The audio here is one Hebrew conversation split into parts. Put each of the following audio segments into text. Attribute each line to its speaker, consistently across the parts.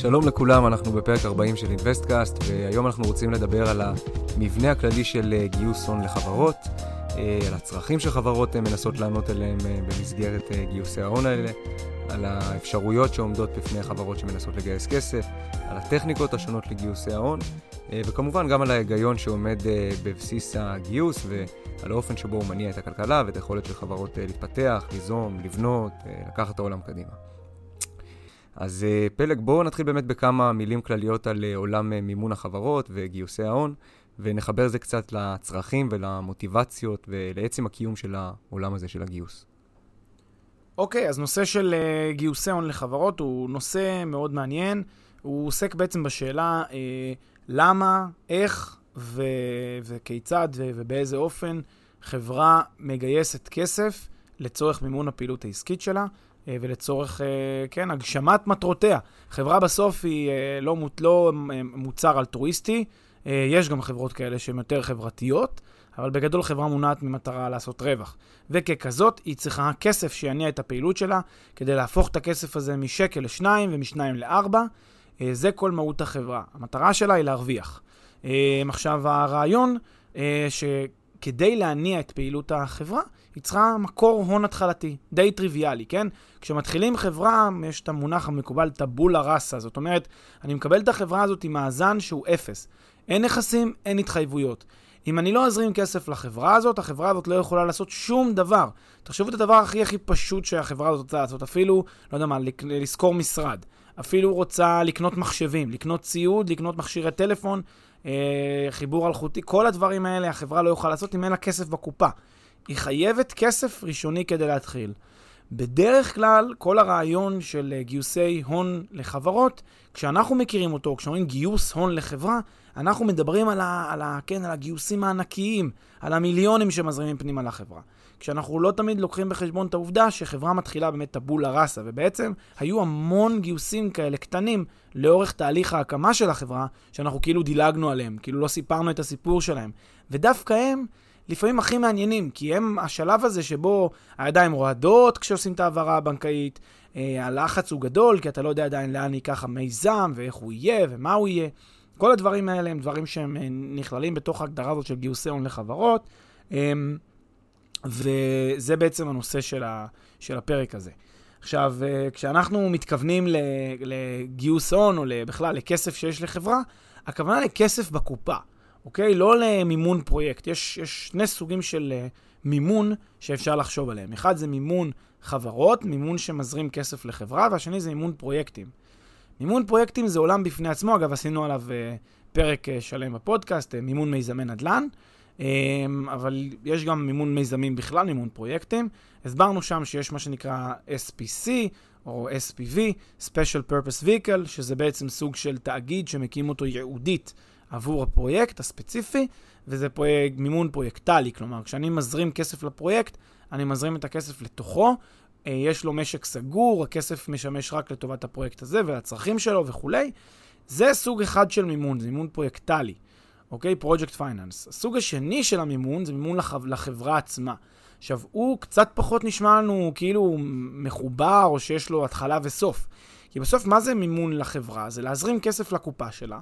Speaker 1: שלום לכולם, אנחנו בפרק 40 של InvestCast, והיום אנחנו רוצים לדבר על המבנה הכללי של אה, גיוס הון לחברות, אה, על הצרכים שחברות אה, מנסות לענות עליהם במסגרת גיוסי ההון האלה, על האפשרויות שעומדות בפני חברות שמנסות לגייס כסף, על הטכניקות השונות לגיוסי ההון, וכמובן גם על ההיגיון שעומד בבסיס הגיוס ועל האופן שבו הוא מניע את הכלכלה ואת היכולת של חברות להתפתח, ליזום, לבנות, לקחת את העולם קדימה. אז אה, פלג, בואו נתחיל באמת בכמה מילים כלליות על אה, עולם אה, מימון החברות וגיוסי ההון, ונחבר את זה קצת לצרכים ולמוטיבציות ולעצם הקיום של העולם הזה של הגיוס.
Speaker 2: אוקיי, okay, אז נושא של גיוסי הון לחברות הוא נושא מאוד מעניין. הוא עוסק בעצם בשאלה uh, למה, איך ו- וכיצד ו- ובאיזה אופן חברה מגייסת כסף לצורך מימון הפעילות העסקית שלה. אה, ולצורך, אה, כן, הגשמת מטרותיה. חברה בסוף היא אה, לא, לא מוצר אלטרואיסטי, יש גם חברות כאלה שהן יותר חברתיות, אבל בגדול חברה מונעת ממטרה לעשות רווח. וככזאת, היא צריכה כסף שיניע את הפעילות שלה, כדי להפוך את הכסף הזה משקל לשניים ומשניים לארבע. זה כל מהות החברה. המטרה שלה היא להרוויח. עכשיו, הרעיון שכדי להניע את פעילות החברה, היא צריכה מקור הון התחלתי, די טריוויאלי, כן? כשמתחילים חברה, יש את המונח המקובל טבולה ראסה, זאת אומרת, אני מקבל את החברה הזאת עם מאזן שהוא אפס. אין נכסים, אין התחייבויות. אם אני לא אזרים כסף לחברה הזאת, החברה הזאת לא יכולה לעשות שום דבר. תחשבו את הדבר הכי הכי פשוט שהחברה הזאת רוצה לעשות, אפילו, לא יודע מה, לשכור משרד. אפילו רוצה לקנות מחשבים, לקנות ציוד, לקנות מכשירי טלפון, חיבור אלחוטי, כל הדברים האלה החברה לא יכולה לעשות אם אין לה כסף בקופה. היא חייבת כסף ראשוני כדי להתחיל. בדרך כלל, כל הרעיון של אה, גיוסי הון לחברות, כשאנחנו מכירים אותו, כשאומרים גיוס הון לחברה, אנחנו מדברים על, ה, על, ה, כן, על הגיוסים הענקיים, על המיליונים שמזרימים פנימה לחברה. כשאנחנו לא תמיד לוקחים בחשבון את העובדה שחברה מתחילה באמת טבולה ראסה, ובעצם היו המון גיוסים כאלה קטנים לאורך תהליך ההקמה של החברה, שאנחנו כאילו דילגנו עליהם, כאילו לא סיפרנו את הסיפור שלהם. ודווקא הם לפעמים הכי מעניינים, כי הם השלב הזה שבו הידיים רועדות כשעושים את ההעברה הבנקאית, אה, הלחץ הוא גדול, כי אתה לא יודע עדיין לאן ייקח המיזם, ואיך הוא יהיה, ומה הוא יהיה. כל הדברים האלה הם דברים שהם אה, נכללים בתוך ההגדרה הזאת של גיוסי הון לחברות, אה, וזה בעצם הנושא של הפרק הזה. עכשיו, אה, כשאנחנו מתכוונים לגיוס הון, או בכלל לכסף שיש לחברה, הכוונה לכסף בקופה. אוקיי? לא למימון פרויקט. יש, יש שני סוגים של uh, מימון שאפשר לחשוב עליהם. אחד זה מימון חברות, מימון שמזרים כסף לחברה, והשני זה מימון פרויקטים. מימון פרויקטים זה עולם בפני עצמו, אגב, עשינו עליו uh, פרק שלם בפודקאסט, מימון מיזמי נדל"ן, אבל יש גם מימון מיזמים בכלל, מימון פרויקטים. הסברנו שם שיש מה שנקרא SPC, או SPV, Special Purpose Vehicle, שזה בעצם סוג של תאגיד שמקים אותו ייעודית עבור הפרויקט הספציפי, וזה פרויקט, מימון פרויקטלי, כלומר, כשאני מזרים כסף לפרויקט, אני מזרים את הכסף לתוכו, אה, יש לו משק סגור, הכסף משמש רק לטובת הפרויקט הזה ולצרכים שלו וכולי. זה סוג אחד של מימון, זה מימון פרויקטלי, אוקיי? Project finance. הסוג השני של המימון זה מימון לח... לחברה עצמה. עכשיו, הוא קצת פחות נשמע לנו כאילו מחובר או שיש לו התחלה וסוף. כי בסוף, מה זה מימון לחברה? זה להזרים כסף לקופה שלה,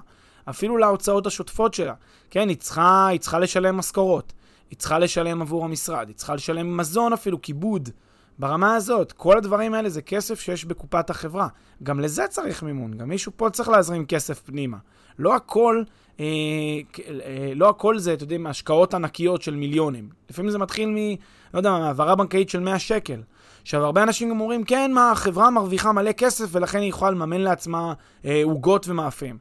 Speaker 2: אפילו להוצאות השוטפות שלה. כן, היא צריכה, היא צריכה לשלם משכורות, היא צריכה לשלם עבור המשרד, היא צריכה לשלם מזון אפילו, כיבוד. ברמה הזאת, כל הדברים האלה זה כסף שיש בקופת החברה. גם לזה צריך מימון, גם מישהו פה צריך להזרים כסף פנימה. לא הכל, אה, אה, לא הכל זה, אתם יודעים, השקעות ענקיות של מיליונים. לפעמים זה מתחיל מ... לא יודע, מהעברה בנקאית של 100 שקל. עכשיו, הרבה אנשים גם אומרים, כן, מה, החברה מרוויחה מלא כסף ולכן היא יכולה לממן לעצמה אה, עוגות אה, ומאפים.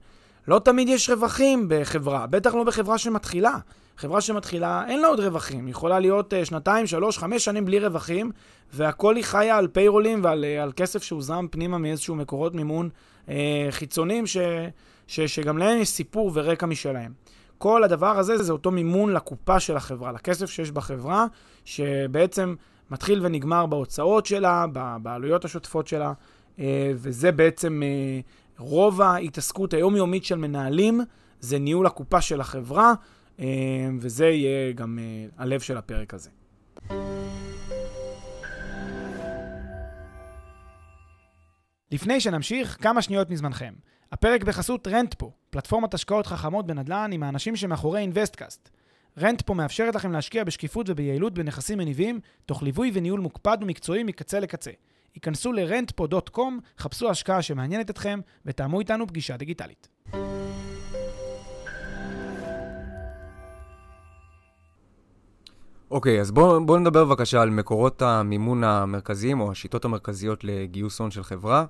Speaker 2: לא תמיד יש רווחים בחברה, בטח לא בחברה שמתחילה. חברה שמתחילה, אין לה עוד רווחים. היא יכולה להיות uh, שנתיים, שלוש, חמש שנים בלי רווחים, והכל היא חיה על פיירולים ועל על כסף שהוזרם פנימה מאיזשהו מקורות מימון חיצוניים, ש, ש, שגם להם יש סיפור ורקע משלהם. כל הדבר הזה זה אותו מימון לקופה של החברה, לכסף שיש בחברה, שבעצם מתחיל ונגמר בהוצאות שלה, בעלויות השוטפות שלה, וזה בעצם רוב ההתעסקות היומיומית של מנהלים, זה ניהול הקופה של החברה, וזה יהיה גם הלב של הפרק הזה. לפני שנמשיך, כמה שניות מזמנכם. הפרק בחסות Rentpo, פלטפורמת השקעות חכמות בנדל"ן עם האנשים שמאחורי InvestCast. Rentpo מאפשרת לכם להשקיע בשקיפות וביעילות בנכסים מניבים, תוך ליווי וניהול מוקפד ומקצועי מקצה לקצה. היכנסו ל-rentpo.com, חפשו השקעה שמעניינת אתכם ותאמו איתנו פגישה דיגיטלית.
Speaker 1: אוקיי, okay, אז בואו בוא נדבר בבקשה על מקורות המימון המרכזיים או השיטות המרכזיות לגיוס הון של חברה.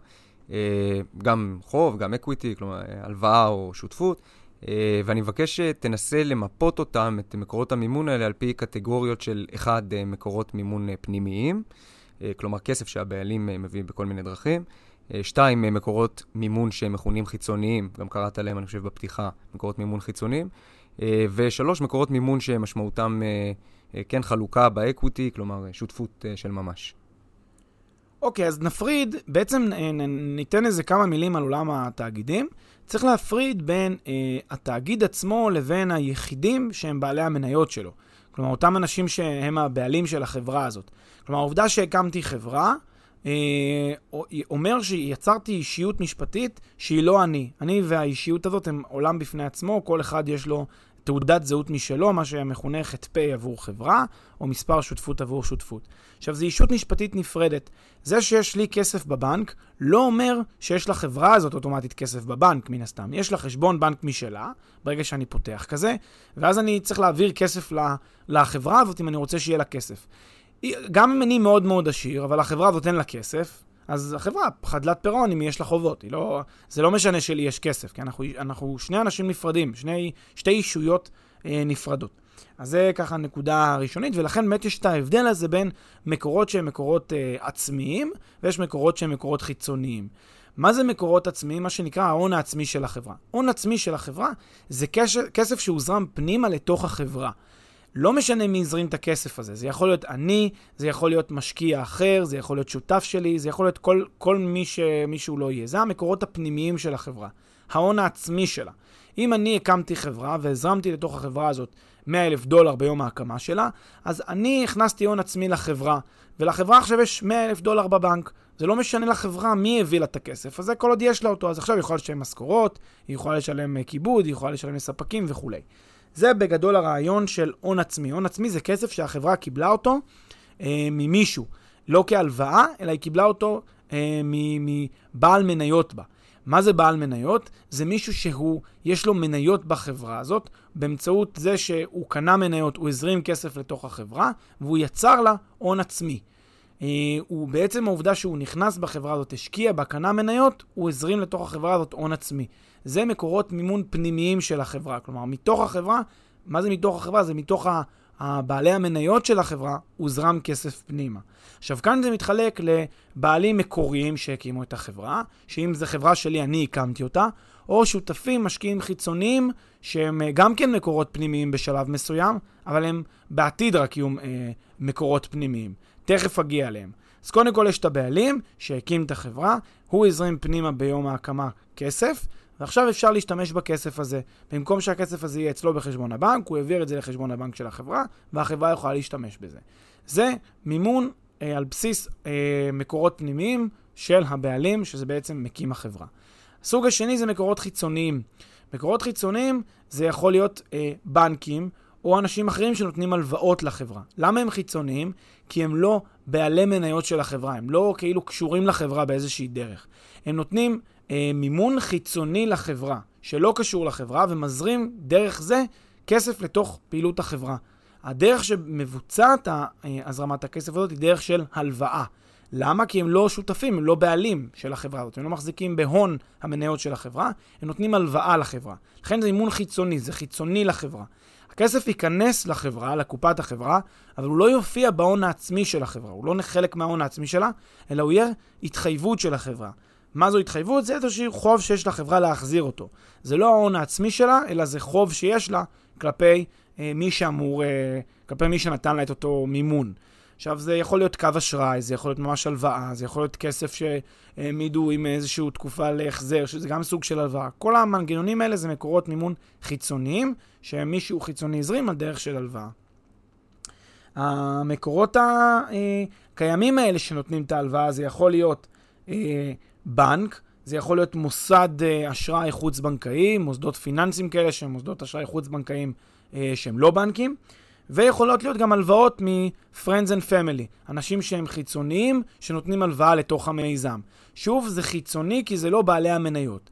Speaker 1: אה, גם חוב, גם equity, כלומר הלוואה או שותפות. אה, ואני מבקש שתנסה למפות אותם, את מקורות המימון האלה, על פי קטגוריות של אחד, אה, מקורות מימון פנימיים. אה, כלומר כסף שהבעלים אה, מביאים בכל מיני דרכים. אה, שתיים, מקורות מימון שהם מכונים חיצוניים, גם קראת עליהם, אני חושב, בפתיחה, מקורות מימון חיצוניים. ושלוש, מקורות מימון שמשמעותם כן חלוקה ב-equity, כלומר שותפות של ממש.
Speaker 2: אוקיי, אז נפריד, בעצם ניתן איזה כמה מילים על עולם התאגידים. צריך להפריד בין אה, התאגיד עצמו לבין היחידים שהם בעלי המניות שלו. כלומר, אותם אנשים שהם הבעלים של החברה הזאת. כלומר, העובדה שהקמתי חברה, אה, אומר שיצרתי אישיות משפטית שהיא לא אני. אני והאישיות הזאת הם עולם בפני עצמו, כל אחד יש לו תעודת זהות משלו, מה שמכונה ח"פ עבור חברה, או מספר שותפות עבור שותפות. עכשיו, זו אישות משפטית נפרדת. זה שיש לי כסף בבנק, לא אומר שיש לחברה הזאת אוטומטית כסף בבנק, מן הסתם. יש לה חשבון בנק משלה, ברגע שאני פותח כזה, ואז אני צריך להעביר כסף לחברה הזאת אם אני רוצה שיהיה לה כסף. גם אם אני מאוד מאוד עשיר, אבל החברה הזאת אין לה כסף, אז החברה חדלת פירעון אם יש לה חובות. לא, זה לא משנה שלי יש כסף, כי אנחנו, אנחנו שני אנשים נפרדים, שני, שתי אישויות אה, נפרדות. אז זה ככה נקודה ראשונית, ולכן באמת יש את ההבדל הזה בין מקורות שהם מקורות אה, עצמיים, ויש מקורות שהם מקורות חיצוניים. מה זה מקורות עצמיים? מה שנקרא ההון העצמי של החברה. הון עצמי של החברה זה כסף שהוזרם פנימה לתוך החברה. לא משנה מי יזרים את הכסף הזה, זה יכול להיות אני, זה יכול להיות משקיע אחר, זה יכול להיות שותף שלי, זה יכול להיות כל, כל מי שמישהו לא יהיה. זה המקורות הפנימיים של החברה, ההון העצמי שלה. אם אני הקמתי חברה והזרמתי לתוך החברה הזאת 100 אלף דולר ביום ההקמה שלה, אז אני הכנסתי הון עצמי לחברה, ולחברה עכשיו יש 100 אלף דולר בבנק. זה לא משנה לחברה מי הביא לה את הכסף הזה, כל עוד יש לה אותו, אז עכשיו היא יכולה לשלם משכורות, היא יכולה לשלם אה, כיבוד, היא יכולה לשלם לספקים וכולי. זה בגדול הרעיון של הון עצמי. הון עצמי זה כסף שהחברה קיבלה אותו אה, ממישהו, לא כהלוואה, אלא היא קיבלה אותו אה, מבעל מניות בה. מה זה בעל מניות? זה מישהו שהוא, יש לו מניות בחברה הזאת, באמצעות זה שהוא קנה מניות, הוא הזרים כסף לתוך החברה, והוא יצר לה הון עצמי. Uh, הוא בעצם העובדה שהוא נכנס בחברה הזאת, השקיע בה, קנה מניות, הוא הזרים לתוך החברה הזאת הון עצמי. זה מקורות מימון פנימיים של החברה. כלומר, מתוך החברה, מה זה מתוך החברה? זה מתוך הבעלי המניות של החברה, הוזרם כסף פנימה. עכשיו, כאן זה מתחלק לבעלים מקוריים שהקימו את החברה, שאם זו חברה שלי, אני הקמתי אותה, או שותפים, משקיעים חיצוניים, שהם אה, גם כן מקורות פנימיים בשלב מסוים, אבל הם בעתיד רק יהיו אה, מקורות פנימיים. תכף אגיע אליהם. אז קודם כל יש את הבעלים שהקים את החברה, הוא הזרים פנימה ביום ההקמה כסף, ועכשיו אפשר להשתמש בכסף הזה. במקום שהכסף הזה יהיה אצלו בחשבון הבנק, הוא העביר את זה לחשבון הבנק של החברה, והחברה יכולה להשתמש בזה. זה מימון אה, על בסיס אה, מקורות פנימיים של הבעלים, שזה בעצם מקים החברה. הסוג השני זה מקורות חיצוניים. מקורות חיצוניים זה יכול להיות אה, בנקים או אנשים אחרים שנותנים הלוואות לחברה. למה הם חיצוניים? כי הם לא בעלי מניות של החברה, הם לא כאילו קשורים לחברה באיזושהי דרך. הם נותנים אה, מימון חיצוני לחברה, שלא קשור לחברה, ומזרים דרך זה כסף לתוך פעילות החברה. הדרך שמבוצעת הזרמת הכסף הזאת היא דרך של הלוואה. למה? כי הם לא שותפים, הם לא בעלים של החברה הזאת, הם לא מחזיקים בהון המניות של החברה, הם נותנים הלוואה לחברה. לכן זה אימון חיצוני, זה חיצוני לחברה. הכסף ייכנס לחברה, לקופת החברה, אבל הוא לא יופיע בהון העצמי של החברה, הוא לא חלק מההון העצמי שלה, אלא הוא יהיה התחייבות של החברה. מה זו התחייבות? זה איזשהו חוב שיש לחברה להחזיר אותו. זה לא ההון העצמי שלה, אלא זה חוב שיש לה כלפי אה, מי שאמור, אה, כלפי מי שנתן לה את אותו מימון. עכשיו, זה יכול להיות קו אשראי, זה יכול להיות ממש הלוואה, זה יכול להיות כסף שהעמידו עם איזושהי תקופה להחזר, שזה גם סוג של הלוואה. כל המנגנונים האלה זה מקורות מימון חיצוניים, שמישהו חיצוני הזרים על דרך של הלוואה. המקורות הקיימים האלה שנותנים את ההלוואה, זה יכול להיות אה, בנק, זה יכול להיות מוסד אה, אשראי חוץ-בנקאי, מוסדות פיננסיים כאלה שהם מוסדות אשראי חוץ-בנקאיים אה, שהם לא בנקים. ויכולות להיות גם הלוואות מ-Friends and Family, אנשים שהם חיצוניים שנותנים הלוואה לתוך המיזם. שוב, זה חיצוני כי זה לא בעלי המניות.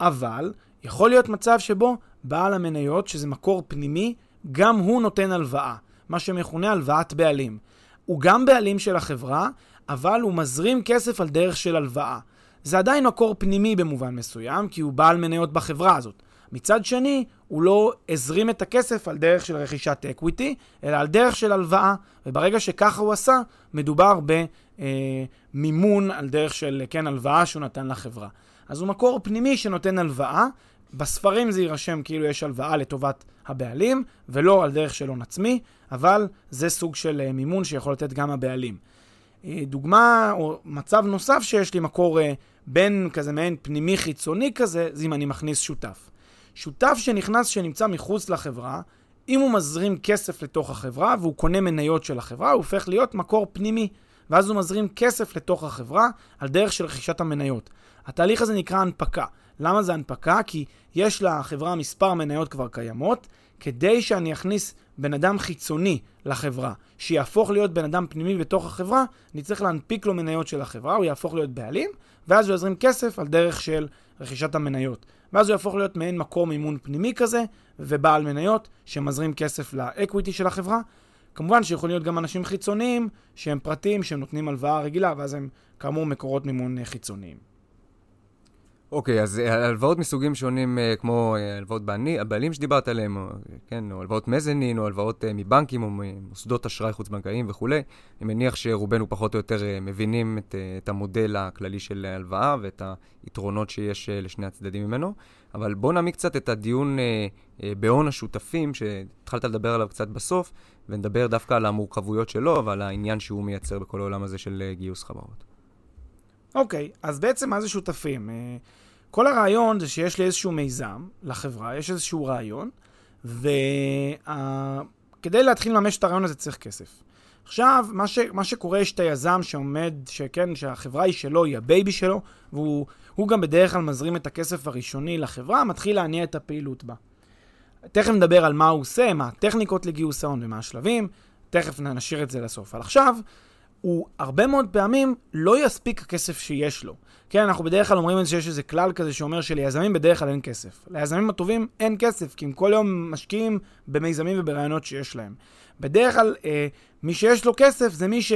Speaker 2: אבל יכול להיות מצב שבו בעל המניות, שזה מקור פנימי, גם הוא נותן הלוואה, מה שמכונה הלוואת בעלים. הוא גם בעלים של החברה, אבל הוא מזרים כסף על דרך של הלוואה. זה עדיין מקור פנימי במובן מסוים, כי הוא בעל מניות בחברה הזאת. מצד שני, הוא לא הזרים את הכסף על דרך של רכישת אקוויטי, אלא על דרך של הלוואה, וברגע שככה הוא עשה, מדובר במימון על דרך של, כן, הלוואה שהוא נתן לחברה. אז הוא מקור פנימי שנותן הלוואה, בספרים זה יירשם כאילו יש הלוואה לטובת הבעלים, ולא על דרך של הון עצמי, אבל זה סוג של אה, מימון שיכול לתת גם הבעלים. אה, דוגמה או מצב נוסף שיש לי מקור אה, בין כזה מעין פנימי חיצוני כזה, זה אם אני מכניס שותף. שותף שנכנס, שנמצא מחוץ לחברה, אם הוא מזרים כסף לתוך החברה והוא קונה מניות של החברה, הוא הופך להיות מקור פנימי. ואז הוא מזרים כסף לתוך החברה על דרך של רכישת המניות. התהליך הזה נקרא הנפקה. למה זה הנפקה? כי יש לחברה מספר מניות כבר קיימות, כדי שאני אכניס בן אדם חיצוני לחברה, שיהפוך להיות בן אדם פנימי בתוך החברה, אני צריך להנפיק לו מניות של החברה, הוא יהפוך להיות בעלים, ואז הוא יזרים כסף על דרך של רכישת המניות. ואז הוא יהפוך להיות מעין מקור מימון פנימי כזה, ובעל מניות שמזרים כסף לאקוויטי של החברה. כמובן שיכולים להיות גם אנשים חיצוניים שהם פרטים, שהם נותנים הלוואה רגילה, ואז הם כאמור מקורות מימון חיצוניים.
Speaker 1: אוקיי, אז אה, הלוואות מסוגים שונים, אה, כמו אה, הלוואות הבעלים שדיברת עליהם, או, כן, או הלוואות מזנין, או הלוואות מבנקים, או ממוסדות אשראי חוץ-בנקאיים וכולי, אני מניח שרובנו פחות או יותר מבינים את, את המודל הכללי של הלוואה ואת היתרונות שיש לשני הצדדים ממנו. אבל בואו נעמיק קצת את הדיון בהון השותפים, שהתחלת לדבר עליו קצת בסוף, ונדבר דווקא על המורכבויות שלו ועל העניין שהוא מייצר בכל העולם הזה של גיוס חברות.
Speaker 2: אוקיי, אז בעצם מה זה שותפים? כל הרעיון זה שיש לי איזשהו מיזם לחברה, יש איזשהו רעיון, וכדי. להתחיל לממש את הרעיון הזה צריך כסף. עכשיו, מה, ש... מה שקורה, יש את היזם שעומד, שכן, שהחברה היא שלו, היא ה-baby שלו, והוא גם בדרך כלל מזרים את הכסף הראשוני לחברה, מתחיל להניע את הפעילות בה. תכף נדבר על מה הוא עושה, מה הטכניקות לגיוס ההון ומה השלבים, תכף נשאיר את זה לסוף. אבל עכשיו, הוא הרבה מאוד פעמים לא יספיק הכסף שיש לו. כן, אנחנו בדרך כלל אומרים שיש איזה כלל כזה שאומר שליזמים בדרך כלל אין כסף. ליזמים הטובים אין כסף, כי הם כל יום משקיעים במיזמים וברעיונות שיש להם. בדרך כלל, אה, מי שיש לו כסף זה מי ש...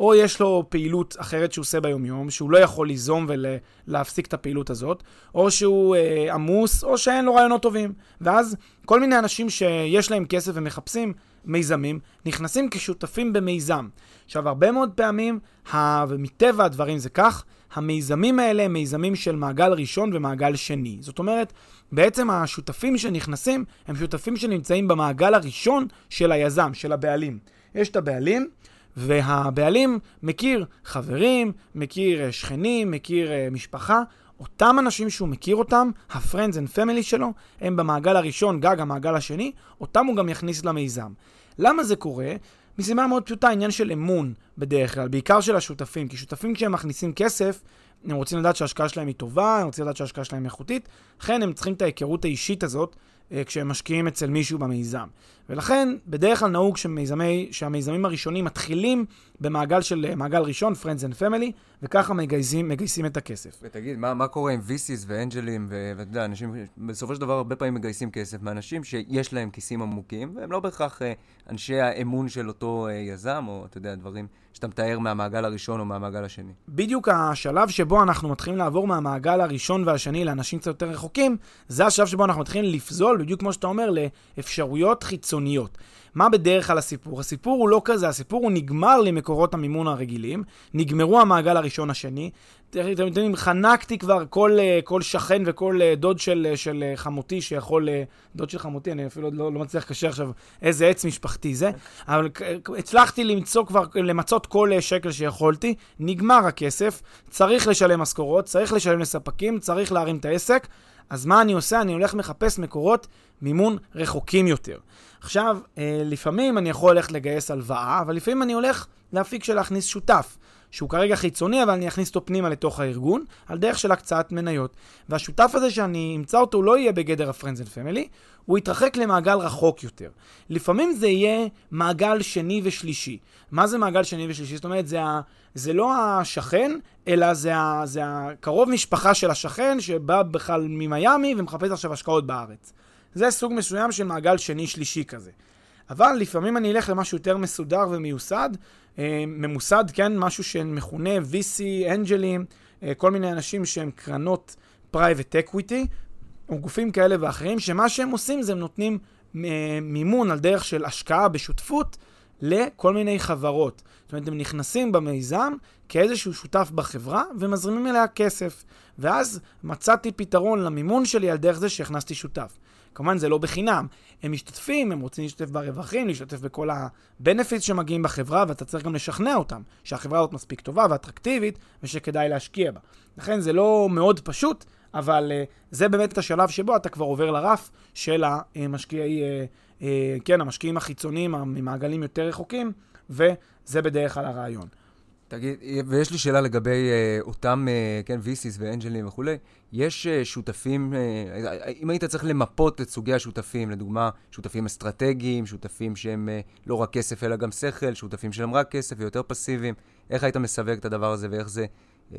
Speaker 2: או יש לו פעילות אחרת שהוא עושה ביומיום, שהוא לא יכול ליזום ולהפסיק את הפעילות הזאת, או שהוא אה, עמוס, או שאין לו רעיונות טובים. ואז כל מיני אנשים שיש להם כסף ומחפשים מיזמים, נכנסים כשותפים במיזם. עכשיו, הרבה מאוד פעמים, ה... ומטבע הדברים זה כך, המיזמים האלה הם מיזמים של מעגל ראשון ומעגל שני. זאת אומרת, בעצם השותפים שנכנסים הם שותפים שנמצאים במעגל הראשון של היזם, של הבעלים. יש את הבעלים, והבעלים מכיר חברים, מכיר אה, שכנים, מכיר uh, משפחה. אותם אנשים שהוא מכיר אותם, ה-friends and family שלו, הם במעגל הראשון, גג המעגל השני, אותם הוא גם יכניס למיזם. למה זה קורה? מסיבה מאוד פשוטה, עניין של אמון בדרך כלל, בעיקר של השותפים. כי שותפים כשהם מכניסים כסף, הם רוצים לדעת שההשקעה שלהם היא טובה, הם רוצים לדעת שההשקעה שלהם איכותית, לכן הם צריכים את ההיכרות האישית הזאת אה, כשהם משקיעים אצל מישהו במיזם. ולכן, בדרך כלל נהוג שמיזמי, שהמיזמים הראשונים מתחילים במעגל של אה, מעגל ראשון, Friends and Family, וככה מגייסים, מגייסים את הכסף.
Speaker 1: ותגיד, מה, מה קורה עם VCs ואנג'לים, ואתה יודע, אנשים בסופו של דבר הרבה פעמים מגייסים כסף מאנשים שיש להם כיסים עמוקים, והם לא בהכרח אה, אנשי האמון של אותו יזם, או אתה יודע, דברים שאתה מתאר מהמעגל הראשון או מהמעגל השני.
Speaker 2: בדיוק השלב שבו אנחנו מתחילים לעבור מהמעגל הראשון והשני לאנשים קצת יותר רחוקים, זה השלב שבו אנחנו מתחילים לפזול, בדיוק כמו שאתה אומר, לאפשרויות חיצוניות. מה בדרך כלל הסיפור? הסיפור הוא לא כזה, הסיפור הוא נגמר למקורות המימון הרגילים, נגמרו המעגל הראשון השני. אתם יודעים, חנקתי כבר כל, אה, כל שכן וכל אה, דוד של, אה, של חמותי שיכול, דוד של חמותי, אני אפילו לא, לא מצליח לקשר עכשיו איזה עץ משפחתי זה, אבל הצלחתי למצוא כבר, למצות כל שקל שיכולתי, נגמר הכסף, צריך לשלם משכורות, צריך לשלם לספקים, צריך להרים את העסק. אז מה אני עושה? אני הולך מחפש מקורות מימון רחוקים יותר. עכשיו, לפעמים אני יכול ללכת לגייס הלוואה, אבל לפעמים אני הולך להפיק של להכניס שותף, שהוא כרגע חיצוני, אבל אני אכניס אותו פנימה לתוך הארגון, על דרך של הקצאת מניות. והשותף הזה שאני אמצא אותו לא יהיה בגדר ה-Friends and Family, הוא יתרחק למעגל רחוק יותר. לפעמים זה יהיה מעגל שני ושלישי. מה זה מעגל שני ושלישי? זאת אומרת, זה, ה, זה לא השכן, אלא זה, ה, זה הקרוב משפחה של השכן, שבא בכלל ממיאמי ומחפש עכשיו השקעות בארץ. זה סוג מסוים של מעגל שני-שלישי כזה. אבל לפעמים אני אלך למשהו יותר מסודר ומיוסד, אה, ממוסד, כן, משהו שמכונה VC, אנג'לים, אה, כל מיני אנשים שהם קרנות private equity, או גופים כאלה ואחרים, שמה שהם עושים זה הם נותנים אה, מימון על דרך של השקעה בשותפות לכל מיני חברות. זאת אומרת, הם נכנסים במיזם כאיזשהו שותף בחברה ומזרימים אליה כסף. ואז מצאתי פתרון למימון שלי על דרך זה שהכנסתי שותף. כמובן זה לא בחינם. הם משתתפים, הם רוצים להשתתף ברווחים, להשתתף בכל ה-benefits שמגיעים בחברה, ואתה צריך גם לשכנע אותם שהחברה הזאת מספיק טובה ואטרקטיבית, ושכדאי להשקיע בה. לכן זה לא מאוד פשוט, אבל uh, זה באמת השלב שבו אתה כבר עובר לרף של המשקיעי, uh, uh, כן, המשקיעים החיצוניים ממעגלים יותר רחוקים, וזה בדרך כלל הרעיון.
Speaker 1: תגיד, ויש לי שאלה לגבי uh, אותם, uh, כן, VCs ואנג'לים וכולי. יש uh, שותפים, uh, אם היית צריך למפות את סוגי השותפים, לדוגמה, שותפים אסטרטגיים, שותפים שהם uh, לא רק כסף אלא גם שכל, שותפים שהם רק כסף ויותר פסיביים, איך היית מסווג את הדבר הזה ואיך זה uh,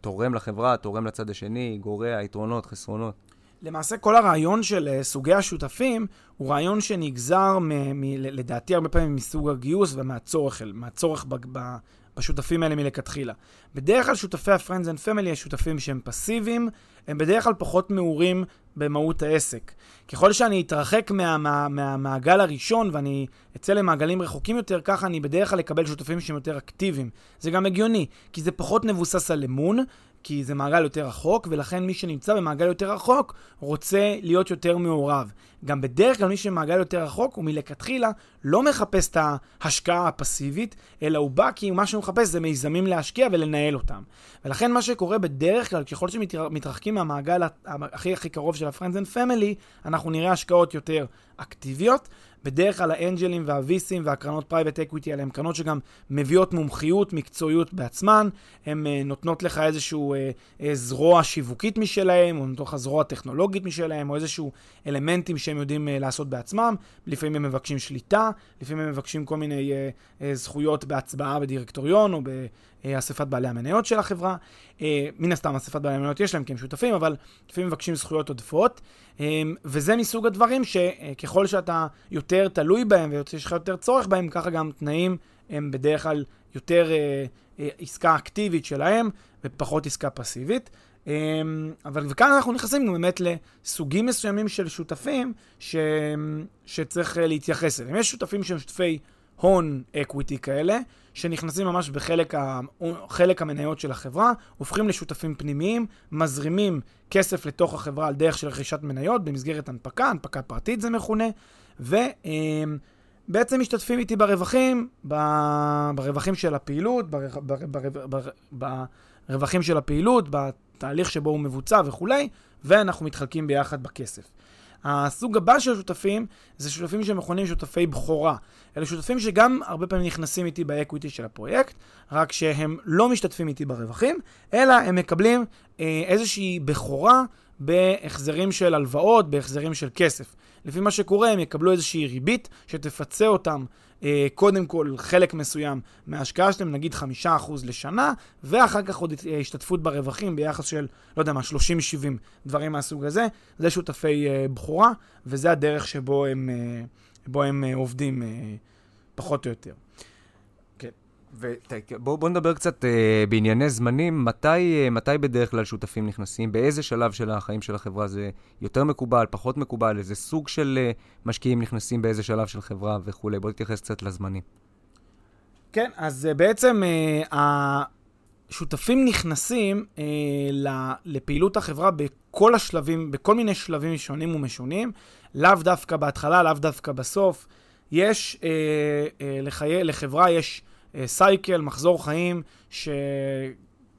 Speaker 1: תורם לחברה, תורם לצד השני, גורע, יתרונות, חסרונות?
Speaker 2: למעשה כל הרעיון של uh, סוגי השותפים הוא רעיון שנגזר, מ- מ- לדעתי הרבה פעמים מסוג הגיוס ומהצורך מהצורך ב- ב- בשותפים האלה מלכתחילה. בדרך כלל שותפי ה-Friends and Family הם שותפים שהם פסיביים, הם בדרך כלל פחות מעורים במהות העסק. ככל שאני אתרחק מה, מה, מהמעגל הראשון ואני אצא למעגלים רחוקים יותר, ככה אני בדרך כלל אקבל שותפים שהם יותר אקטיביים. זה גם הגיוני, כי זה פחות מבוסס על אמון, כי זה מעגל יותר רחוק, ולכן מי שנמצא במעגל יותר רחוק רוצה להיות יותר מעורב. גם בדרך כלל מי שמעגל יותר רחוק הוא מלכתחילה לא מחפש את ההשקעה הפסיבית, אלא הוא בא כי מה שהוא מחפש זה מיזמים להשקיע ולנהל אותם. ולכן מה שקורה בדרך כלל, ככל שמתרחקים מהמעגל הכי הכי קרוב של ה-Friends and Family, אנחנו נראה השקעות יותר אקטיביות. בדרך כלל האנג'לים וה-VCים והקרנות private equity האלה הן קרנות שגם מביאות מומחיות, מקצועיות בעצמן, הן uh, נותנות לך איזשהו uh, uh, זרוע שיווקית משלהם, או נותנות לך זרוע טכנולוגית משלהם, או איזשהו אלמנטים שהם יודעים uh, לעשות בעצמם. לפעמים הם מבקשים שליטה, לפעמים הם מבקשים כל מיני uh, uh, זכויות בהצבעה בדירקטוריון, או באספת בעלי המניות של החברה. Uh, מן הסתם, אספת בעלי המניות יש להם כי הם שותפים, אבל לפעמים מבקשים זכויות עודפות. Um, וזה מסוג הדברים שככל שאתה יותר תלוי בהם ויש לך יותר צורך בהם, ככה גם תנאים הם בדרך כלל יותר עסקה אקטיבית שלהם ופחות עסקה פסיבית. אבל וכאן אנחנו נכנסים באמת לסוגים מסוימים של שותפים ש, שצריך להתייחס אליהם. יש שותפים שהם שותפי הון אקוויטי כאלה, שנכנסים ממש בחלק ה, המניות של החברה, הופכים לשותפים פנימיים, מזרימים כסף לתוך החברה על דרך של רכישת מניות במסגרת הנפקה, הנפקה פרטית זה מכונה, ובעצם אמ, משתתפים איתי ברווחים, ברווחים של הפעילות, ברווחים של הפעילות, בתהליך שבו הוא מבוצע וכולי, ואנחנו מתחלקים ביחד בכסף. הסוג הבא של שותפים זה שותפים שמכונים שותפי בכורה. אלה שותפים שגם הרבה פעמים נכנסים איתי באקוויטי של הפרויקט, רק שהם לא משתתפים איתי ברווחים, אלא הם מקבלים אה, איזושהי בכורה בהחזרים של הלוואות, בהחזרים של כסף. לפי מה שקורה, הם יקבלו איזושהי ריבית שתפצה אותם אה, קודם כל חלק מסוים מההשקעה שלהם, נגיד חמישה אחוז לשנה, ואחר כך עוד אה, השתתפות ברווחים ביחס של, לא יודע מה, 30-70 דברים מהסוג הזה. זה שותפי אה, בכורה, וזה הדרך שבו הם, אה, הם אה, עובדים אה, פחות או יותר.
Speaker 1: ובואו בוא נדבר קצת uh, בענייני זמנים. מתי, uh, מתי בדרך כלל שותפים נכנסים? באיזה שלב של החיים של החברה זה יותר מקובל, פחות מקובל? איזה סוג של uh, משקיעים נכנסים באיזה שלב של חברה וכולי? בואו נתייחס קצת לזמנים.
Speaker 2: כן, אז uh, בעצם uh, השותפים נכנסים uh, לפעילות החברה בכל השלבים, בכל מיני שלבים שונים ומשונים, לאו דווקא בהתחלה, לאו דווקא בסוף. יש, uh, לחיי, לחברה יש... סייקל, אה, מחזור חיים,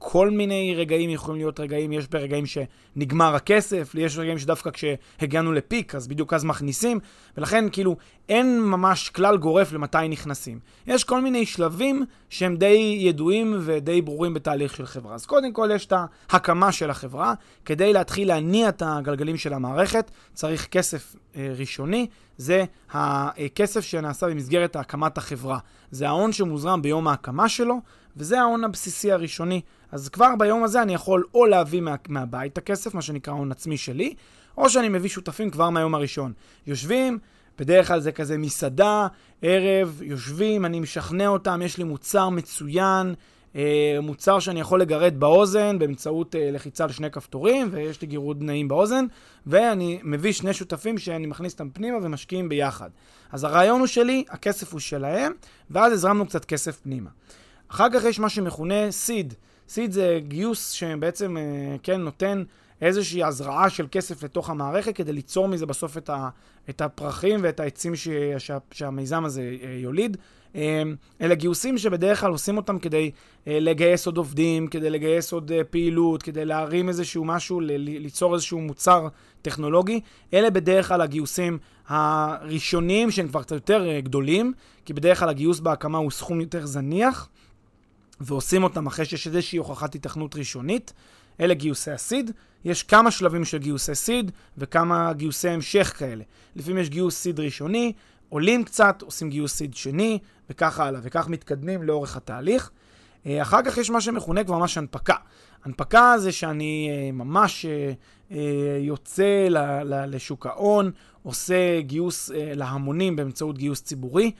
Speaker 2: שכל מיני רגעים יכולים להיות רגעים, יש ברגעים שנגמר הכסף, יש רגעים שדווקא כשהגענו לפיק, אז בדיוק אז מכניסים, ולכן כאילו אין ממש כלל גורף למתי נכנסים. יש כל מיני שלבים שהם די ידועים ודי ברורים בתהליך של חברה. אז קודם כל יש את ההקמה של החברה. כדי להתחיל להניע את הגלגלים של המערכת, צריך כסף אה, ראשוני. זה הכסף שנעשה במסגרת הקמת החברה. זה ההון שמוזרם ביום ההקמה שלו, וזה ההון הבסיסי הראשוני. אז כבר ביום הזה אני יכול או להביא מה, מהבית את הכסף, מה שנקרא הון עצמי שלי, או שאני מביא שותפים כבר מהיום הראשון. יושבים, בדרך כלל זה כזה מסעדה, ערב, יושבים, אני משכנע אותם, יש לי מוצר מצוין, אה, מוצר שאני יכול לגרד באוזן באמצעות אה, לחיצה על שני כפתורים, ויש לי גירוד נעים באוזן, ואני מביא שני שותפים שאני מכניס אותם פנימה ומשקיעים ביחד. אז הרעיון הוא שלי, הכסף הוא שלהם, ואז הזרמנו קצת כסף פנימה. אחר כך יש מה שמכונה סיד. סיד זה גיוס שבעצם, אה, כן, נותן איזושהי הזרעה של כסף לתוך המערכת כדי ליצור מזה בסוף את, ה, את הפרחים ואת העצים ש, שה, שהמיזם הזה אה, יוליד. אה, אלה גיוסים שבדרך כלל עושים אותם כדי לגייס עוד עובדים, כדי לגייס עוד פעילות, כדי להרים איזשהו משהו, ליצור איזשהו מוצר טכנולוגי. אלה בדרך כלל הגיוסים הראשונים שהם כבר קצת יותר גדולים, כי בדרך כלל הגיוס בהקמה הוא סכום יותר זניח, ועושים אותם אחרי שיש איזושהי הוכחת התכנות ראשונית. אלה גיוסי הסיד. יש כמה שלבים של גיוסי סיד וכמה גיוסי המשך כאלה. לפעמים יש גיוס סיד ראשוני, עולים קצת, עושים גיוס סיד שני, וכך הלאה, וכך מתקדמים לאורך התהליך. אה, אחר כך יש מה שמכונה כבר ממש הנפקה. הנפקה זה שאני אה, ממש אה, יוצא לשוק ההון, עושה גיוס להמונים באמצעות גיוס ציבורי.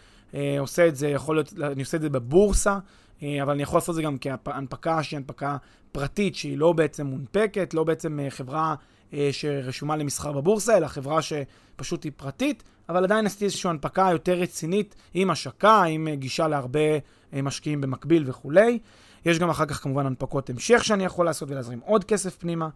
Speaker 2: עושה את זה, יכול להיות, אני עושה את זה בבורסה, אבל אני יכול לעשות את זה גם כהנפקה שהיא הנפקה פרטית שהיא לא בעצם מונפקת, לא בעצם אה, חברה אה, שרשומה למסחר בבורסה, אלא חברה שפשוט היא פרטית, אבל עדיין עשיתי איזושהי הנפקה יותר רצינית עם השקה, עם אה, גישה להרבה משקיעים במקביל וכולי. יש גם אחר כך כמובן הנפקות המשך שאני יכול לעשות ולהזרים עוד כסף פנימה,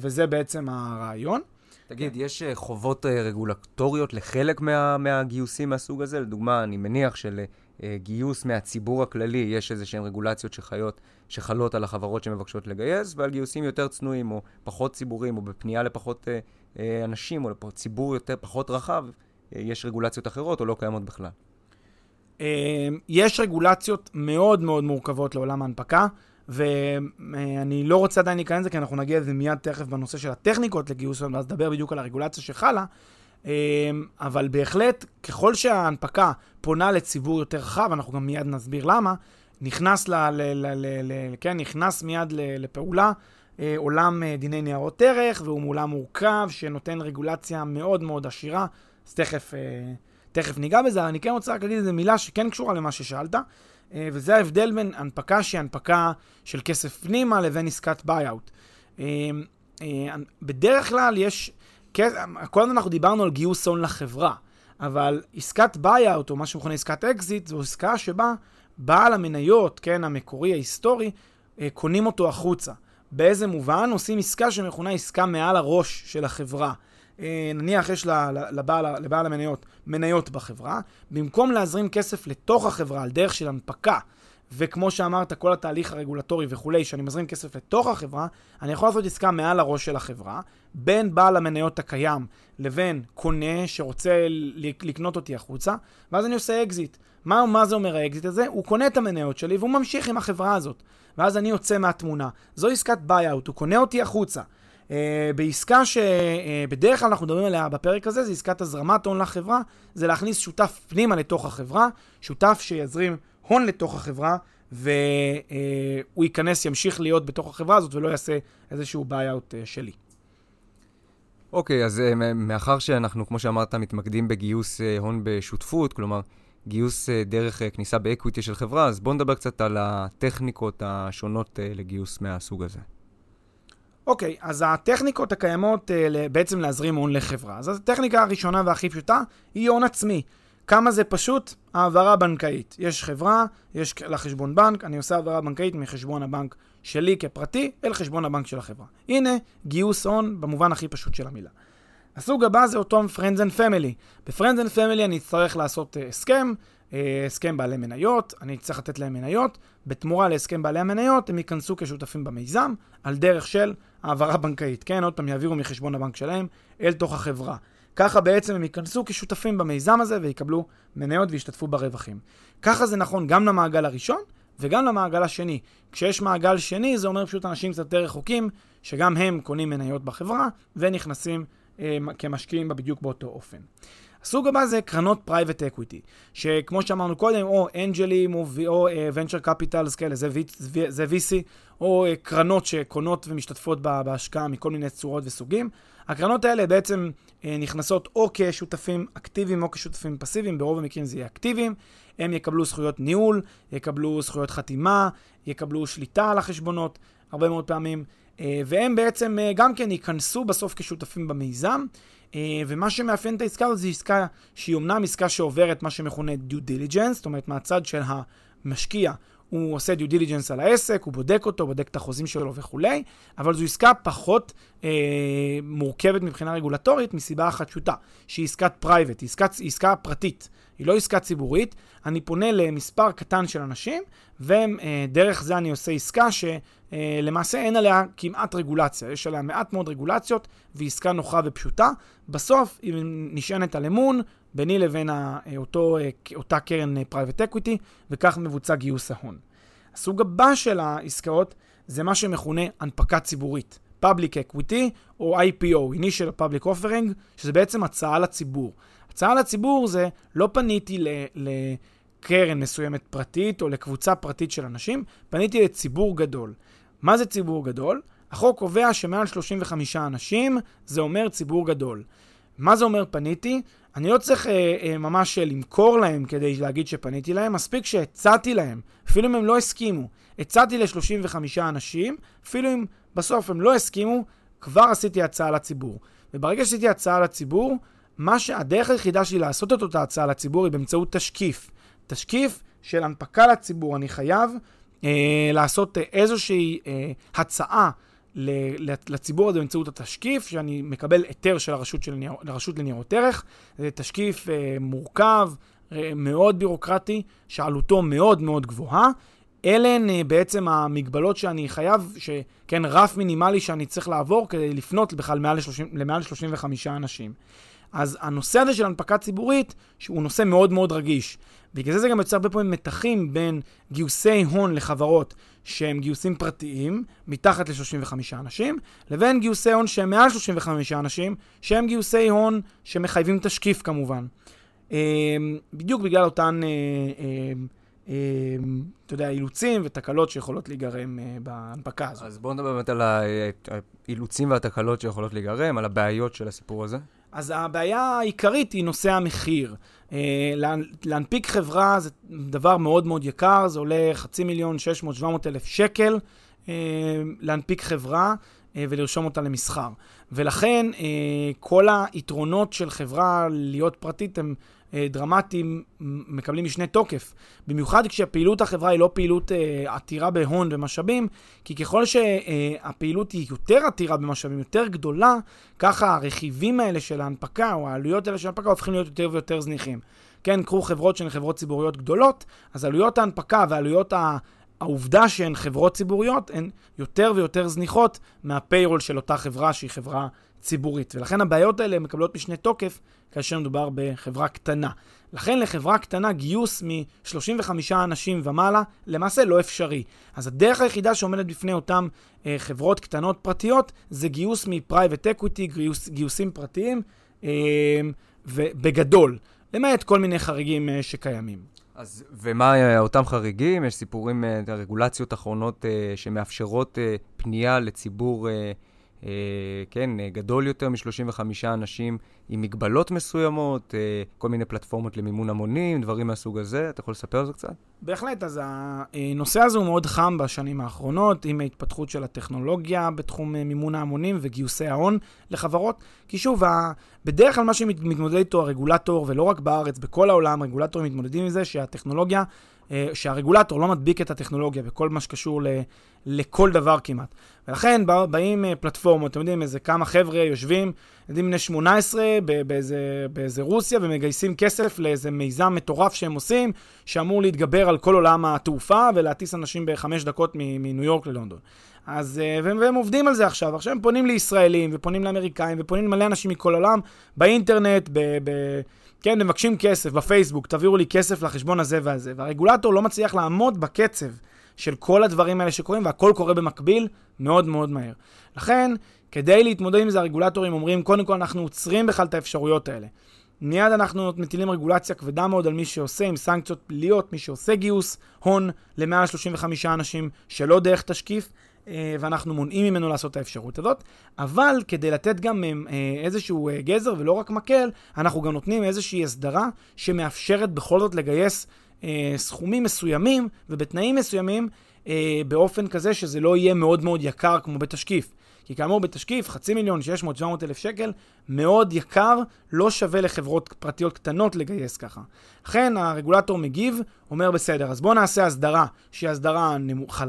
Speaker 2: וזה בעצם הרעיון.
Speaker 1: תגיד, יש חובות רגולטוריות לחלק מה, מהגיוסים מהסוג הזה? לדוגמה, אני מניח של... אה, גיוס מהציבור הכללי, יש איזה שהן רגולציות שחיות, שחלות על החברות שמבקשות לגייס, ועל גיוסים יותר צנועים, או פחות ציבוריים, או בפנייה לפחות אה, אה, אנשים, או לציבור יותר, פחות רחב, יש רגולציות אחרות, או לא קיימות בכלל.
Speaker 2: יש רגולציות מאוד מאוד מורכבות לעולם ההנפקה, ואני לא רוצה עדיין להיכנס לזה, כי אנחנו נגיע לזה מיד תכף בנושא של הטכניקות לגיוס, ואז נדבר בדיוק על הרגולציה שחלה. אמ, אבל בהחלט, ככל שההנפקה פונה לציבור יותר רחב, אנחנו גם מיד נסביר למה, נכנס, ל, ל, ל, ל, ל, כן, נכנס מיד ל, לפעולה אה, עולם אה, דיני ניירות ערך, והוא עולם מורכב שנותן רגולציה מאוד מאוד עשירה, אז תכף, אה, תכף ניגע בזה. אני כן רוצה רק להגיד איזה מילה שכן קשורה למה ששאלת, וזה ההבדל בין הנפקה שהיא הנפקה של כסף פנימה לבין עסקת buy-out. בדרך כלל יש כל הזמן אנחנו דיברנו על גיוס הון לחברה, אבל עסקת buy-out, או מה שמכונה עסקת אקזיט, זו עסקה שבה בעל המניות, כן, המקורי, ההיסטורי, אה, קונים אותו החוצה. באיזה מובן? עושים עסקה שמכונה עסקה מעל הראש של החברה. אה, נניח יש לבעל, לבעל המניות מניות בחברה, במקום להזרים כסף לתוך החברה על דרך של הנפקה, וכמו שאמרת, כל התהליך הרגולטורי וכולי, שאני מזרים כסף לתוך החברה, אני יכול לעשות עסקה מעל הראש של החברה, בין בעל המניות הקיים לבין קונה שרוצה לקנות אותי החוצה, ואז אני עושה אקזיט. מה, מה זה אומר האקזיט הזה? הוא קונה את המניות שלי והוא ממשיך עם החברה הזאת. ואז אני יוצא מהתמונה. זו עסקת buy-out, הוא קונה אותי החוצה. אה, בעסקה שבדרך אה, כלל אנחנו מדברים עליה בפרק הזה, זה עסקת הזרמת הון לחברה, זה להכניס שותף פנימה לתוך החברה, שותף שיזרים הון לתוך החברה, והוא אה, ייכנס, ימשיך להיות בתוך החברה הזאת ולא יעשה איזשהו buy-out אה, שלי.
Speaker 1: אוקיי, okay, אז uh, מאחר שאנחנו, כמו שאמרת, מתמקדים בגיוס הון בשותפות, כלומר, גיוס דרך כניסה ב equity של חברה, אז בואו נדבר קצת על הטכניקות השונות לגיוס מהסוג הזה.
Speaker 2: אוקיי, אז הטכניקות הקיימות בעצם להזרים הון לחברה. אז הטכניקה הראשונה והכי פשוטה היא הון עצמי. כמה זה פשוט? העברה בנקאית. יש חברה, יש לה חשבון בנק, אני עושה העברה בנקאית מחשבון הבנק שלי כפרטי אל חשבון הבנק של החברה. הנה, גיוס הון במובן הכי פשוט של המילה. הסוג הבא זה אותו Friends and Family. ב-Friends and Family אני אצטרך לעשות uh, הסכם, uh, הסכם בעלי מניות, אני אצטרך לתת להם מניות, בתמורה להסכם בעלי המניות הם ייכנסו כשותפים במיזם, על דרך של העברה בנקאית. כן, עוד פעם יעבירו מחשבון הבנק שלהם אל תוך החברה. ככה בעצם הם ייכנסו כשותפים במיזם הזה ויקבלו מניות וישתתפו ברווחים. ככה זה נכון גם למעגל הראשון וגם למעגל השני. כשיש מעגל שני זה אומר פשוט אנשים קצת יותר רחוקים, שגם הם קונים מניות בחברה ונכנסים אה, כמשקיעים בה בדיוק באותו אופן. הסוג הבא זה קרנות private equity, שכמו שאמרנו קודם, או angel-ים או, ונצ'ר קפיטלס כאלה, זה, VC, או uh, קרנות שקונות ומשתתפות בהשקעה מכל מיני צורות וסוגים. הקרנות האלה בעצם uh, נכנסות או כשותפים אקטיביים או כשותפים פסיביים, ברוב המקרים זה יהיה אקטיביים. הם יקבלו זכויות ניהול, יקבלו זכויות חתימה, יקבלו שליטה על החשבונות, הרבה מאוד פעמים. והם בעצם גם כן ייכנסו בסוף כשותפים במיזם. Uh, ומה שמאפיין את העסקה הזאת זו עסקה שהיא אמנם עסקה שעוברת מה שמכונה due diligence, זאת אומרת מהצד של המשקיע הוא עושה due diligence על העסק, הוא בודק אותו, בודק את החוזים שלו וכולי, אבל זו עסקה פחות אה, מורכבת מבחינה רגולטורית, מסיבה אחת פשוטה, שהיא עסקת private, היא עסקה, עסקה פרטית, היא לא עסקה ציבורית. אני פונה למספר קטן של אנשים, ודרך זה אני עושה עסקה שלמעשה אין עליה כמעט רגולציה, יש עליה מעט מאוד רגולציות, והיא עסקה נוחה ופשוטה. בסוף היא נשענת על אמון, ביני לבין אותו, אותה קרן private equity, וכך מבוצע גיוס ההון. הסוג הבא של העסקאות זה מה שמכונה הנפקה ציבורית. Public Equity או IPO, Initial Public Offering, שזה בעצם הצעה לציבור. הצעה לציבור זה לא פניתי לקרן מסוימת פרטית או לקבוצה פרטית של אנשים, פניתי לציבור גדול. מה זה ציבור גדול? החוק קובע שמעל 35 אנשים זה אומר ציבור גדול. מה זה אומר פניתי? אני לא צריך אה, אה, ממש למכור להם כדי להגיד שפניתי להם, מספיק שהצעתי להם, אפילו אם הם לא הסכימו. הצעתי ל-35 אנשים, אפילו אם בסוף הם לא הסכימו, כבר עשיתי הצעה לציבור. וברגע שעשיתי הצעה לציבור, מה שהדרך היחידה שלי לעשות את אותה הצעה לציבור היא באמצעות תשקיף. תשקיף של הנפקה לציבור. אני חייב אה, לעשות איזושהי אה, הצעה לציבור הזה באמצעות התשקיף, שאני מקבל היתר של הרשות, של ניר, הרשות לניירות ערך. זה תשקיף אה, מורכב, אה, מאוד בירוקרטי, שעלותו מאוד מאוד גבוהה. אלה הן אה, בעצם המגבלות שאני חייב, שכן, רף מינימלי שאני צריך לעבור כדי לפנות בכלל מעל ל-30, למעל 35 אנשים. אז הנושא הזה של הנפקה ציבורית, שהוא נושא מאוד מאוד רגיש. בגלל זה זה גם יוצר הרבה פעמים מתחים בין גיוסי הון לחברות שהם גיוסים פרטיים, מתחת ל-35 אנשים, לבין גיוסי הון שהם מעל 35 אנשים, שהם גיוסי הון שמחייבים תשקיף כמובן. אמ, בדיוק בגלל אותן, אה, אמ, אתה יודע, אילוצים ותקלות שיכולות להיגרם אה, בהנפקה הזאת.
Speaker 1: אז בואו נדבר באמת על האילוצים והתקלות שיכולות להיגרם, על הבעיות של הסיפור הזה.
Speaker 2: אז הבעיה העיקרית היא נושא המחיר. אה, להנפיק חברה זה דבר מאוד מאוד יקר, זה עולה חצי מיליון, 600, 700 אלף שקל אה, להנפיק חברה אה, ולרשום אותה למסחר. ולכן כל היתרונות של חברה להיות פרטית הם דרמטיים מקבלים משנה תוקף. במיוחד כשפעילות החברה היא לא פעילות אה, עתירה בהון ומשאבים, כי ככל שהפעילות היא יותר עתירה במשאבים, יותר גדולה, ככה הרכיבים האלה של ההנפקה, או העלויות האלה של ההנפקה, הופכים להיות יותר ויותר זניחים. כן, קחו חברות שהן חברות ציבוריות גדולות, אז עלויות ההנפקה ועלויות ה... העובדה שהן חברות ציבוריות הן יותר ויותר זניחות מהפיירול של אותה חברה שהיא חברה ציבורית. ולכן הבעיות האלה מקבלות משנה תוקף כאשר מדובר בחברה קטנה. לכן לחברה קטנה גיוס מ-35 אנשים ומעלה למעשה לא אפשרי. אז הדרך היחידה שעומדת בפני אותן אה, חברות קטנות פרטיות זה גיוס מ private equity, גיוס, גיוסים פרטיים, אה, ובגדול, למעט כל מיני חריגים אה, שקיימים.
Speaker 1: אז ומה אה, אותם חריגים? יש סיפורים, אה, רגולציות אחרונות אה, שמאפשרות אה, פנייה לציבור... אה, כן, גדול יותר מ-35 אנשים עם מגבלות מסוימות, כל מיני פלטפורמות למימון המונים, דברים מהסוג הזה. אתה יכול לספר על זה קצת?
Speaker 2: בהחלט, אז הנושא הזה הוא מאוד חם בשנים האחרונות, עם ההתפתחות של הטכנולוגיה בתחום מימון ההמונים וגיוסי ההון לחברות. כי שוב, בדרך כלל מה שמתמודד איתו הרגולטור, ולא רק בארץ, בכל העולם, רגולטורים מתמודדים עם זה שהטכנולוגיה אה, שהרגולטור לא מדביק את הטכנולוגיה בכל מה שקשור ל, לכל דבר כמעט. ולכן באים אה, פלטפורמות, אתם יודעים, איזה כמה חבר'ה יושבים, ילדים בני 18 באיזה, באיזה רוסיה ומגייסים כסף לאיזה מיזם מטורף שהם עושים, שאמור להתגבר על כל עולם התעופה ולהטיס אנשים בחמש דקות מניו יורק ללונדון. אז, אה, והם, והם עובדים על זה עכשיו. עכשיו הם פונים לישראלים ופונים לאמריקאים ופונים למלא אנשים מכל העולם, באינטרנט, ב... ב כן, מבקשים כסף בפייסבוק, תעבירו לי כסף לחשבון הזה והזה, והרגולטור לא מצליח לעמוד בקצב של כל הדברים האלה שקורים, והכל קורה במקביל מאוד מאוד מהר. לכן, כדי להתמודד עם זה, הרגולטורים אומרים, קודם כל אנחנו עוצרים בכלל את האפשרויות האלה. מיד אנחנו מטילים רגולציה כבדה מאוד על מי שעושה, עם סנקציות פליליות, מי שעושה גיוס הון למעל 35 אנשים שלא דרך תשקיף, אה, ואנחנו מונעים ממנו לעשות את האפשרות הזאת, אבל כדי לתת גם אה, איזשהו אה, גזר ולא רק מקל, אנחנו גם נותנים איזושהי הסדרה שמאפשרת בכל זאת לגייס סכומים מסוימים ובתנאים מסוימים באופן כזה שזה לא יהיה מאוד מאוד יקר כמו בתשקיף. כי כאמור בתשקיף, חצי מיליון, 600, 700 אלף שקל, מאוד יקר, לא שווה לחברות פרטיות קטנות לגייס ככה. לכן הרגולטור מגיב, אומר בסדר, אז בואו נעשה הסדרה, שהיא הסדרה נמוכה,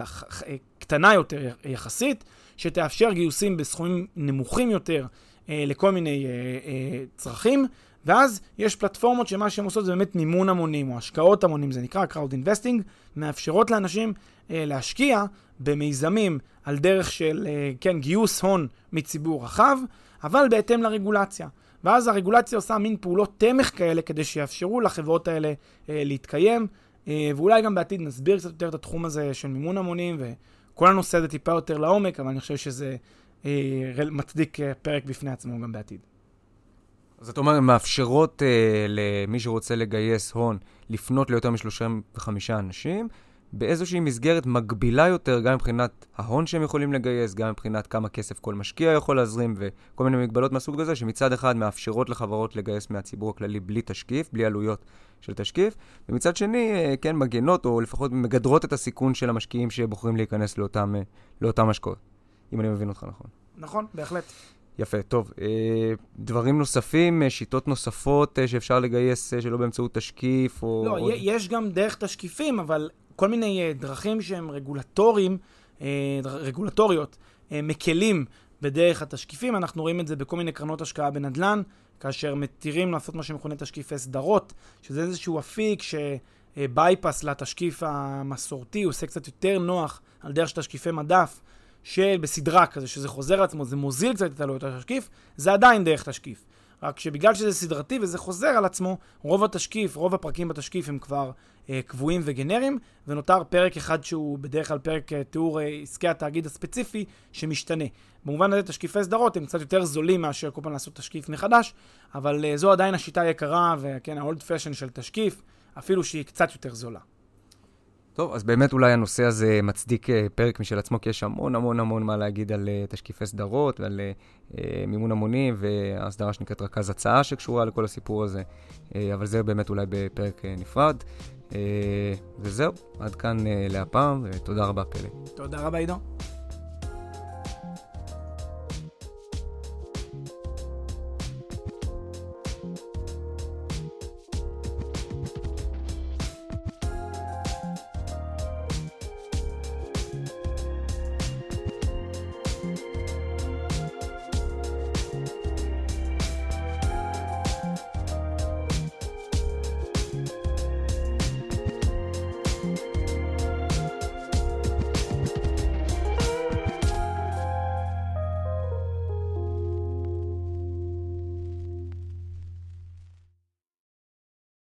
Speaker 2: קטנה יותר יחסית, שתאפשר גיוסים בסכומים נמוכים יותר אה, לכל מיני אה, אה, צרכים, ואז יש פלטפורמות שמה שהן עושות זה באמת מימון המונים או השקעות המונים, זה נקרא crowd investing, מאפשרות לאנשים אה, להשקיע במיזמים על דרך של, אה, כן, גיוס הון מציבור רחב, אבל בהתאם לרגולציה. ואז הרגולציה עושה מין פעולות תמך כאלה כדי שיאפשרו לחברות האלה אה, להתקיים, אה, ואולי גם בעתיד נסביר קצת יותר את התחום הזה של מימון המונים וכל הנושא הזה טיפה יותר לעומק, אבל אני חושב שזה אה, מצדיק אה, פרק בפני עצמו גם בעתיד.
Speaker 1: אז אתה אומר, הן מאפשרות אה, למי שרוצה לגייס הון לפנות ליותר מ-35 אנשים, באיזושהי מסגרת מגבילה יותר, גם מבחינת ההון שהם יכולים לגייס, גם מבחינת כמה כסף כל משקיע יכול להזרים, וכל מיני מגבלות מהסוג הזה, שמצד אחד מאפשרות לחברות לגייס מהציבור הכללי בלי תשקיף, בלי עלויות של תשקיף, ומצד שני, אה, כן, מגנות, או לפחות מגדרות את הסיכון של המשקיעים שבוחרים להיכנס לאותם, אה, לאותם השקעות, אם אני מבין אותך נכון.
Speaker 2: נכון, בהחלט.
Speaker 1: יפה, טוב. אה, דברים נוספים, שיטות נוספות שאפשר לגייס שלא באמצעות תשקיף, או...
Speaker 2: לא, עוד... יש גם דרך תשקיפים, אבל כל מיני דרכים שהם רגולטוריים, רגולטוריות, מקלים בדרך התשקיפים. אנחנו רואים את זה בכל מיני קרנות השקעה בנדל"ן, כאשר מתירים לעשות מה שמכונה תשקיפי סדרות, שזה איזשהו אפיק שבייפס לתשקיף המסורתי, הוא עושה קצת יותר נוח על דרך של תשקיפי מדף, שבסדרה כזה, שזה חוזר על עצמו, זה מוזיל קצת את עלויות התשקיף, זה עדיין דרך תשקיף. רק שבגלל שזה סדרתי וזה חוזר על עצמו, רוב התשקיף, רוב הפרקים בתשקיף הם כבר אה, קבועים וגנריים, ונותר פרק אחד שהוא בדרך כלל פרק אה, תיאור אה, עסקי התאגיד הספציפי שמשתנה. במובן הזה תשקיפי סדרות הם קצת יותר זולים מאשר כל פעם לעשות תשקיף מחדש, אבל אה, זו עדיין השיטה היקרה, וכן, ה-old fashion של תשקיף, אפילו שהיא קצת יותר זולה.
Speaker 1: טוב, אז באמת אולי הנושא הזה מצדיק אה, פרק משל עצמו, כי יש המון המון המון מה להגיד על uh, תשקיפי סדרות ועל uh, מימון המונים והסדרה שנקראת רכז הצעה שקשורה לכל הסיפור הזה, אבל זה באמת אולי בפרק נפרד. וזהו, עד כאן להפעם, ותודה רבה, פלא.
Speaker 2: תודה רבה, עידו.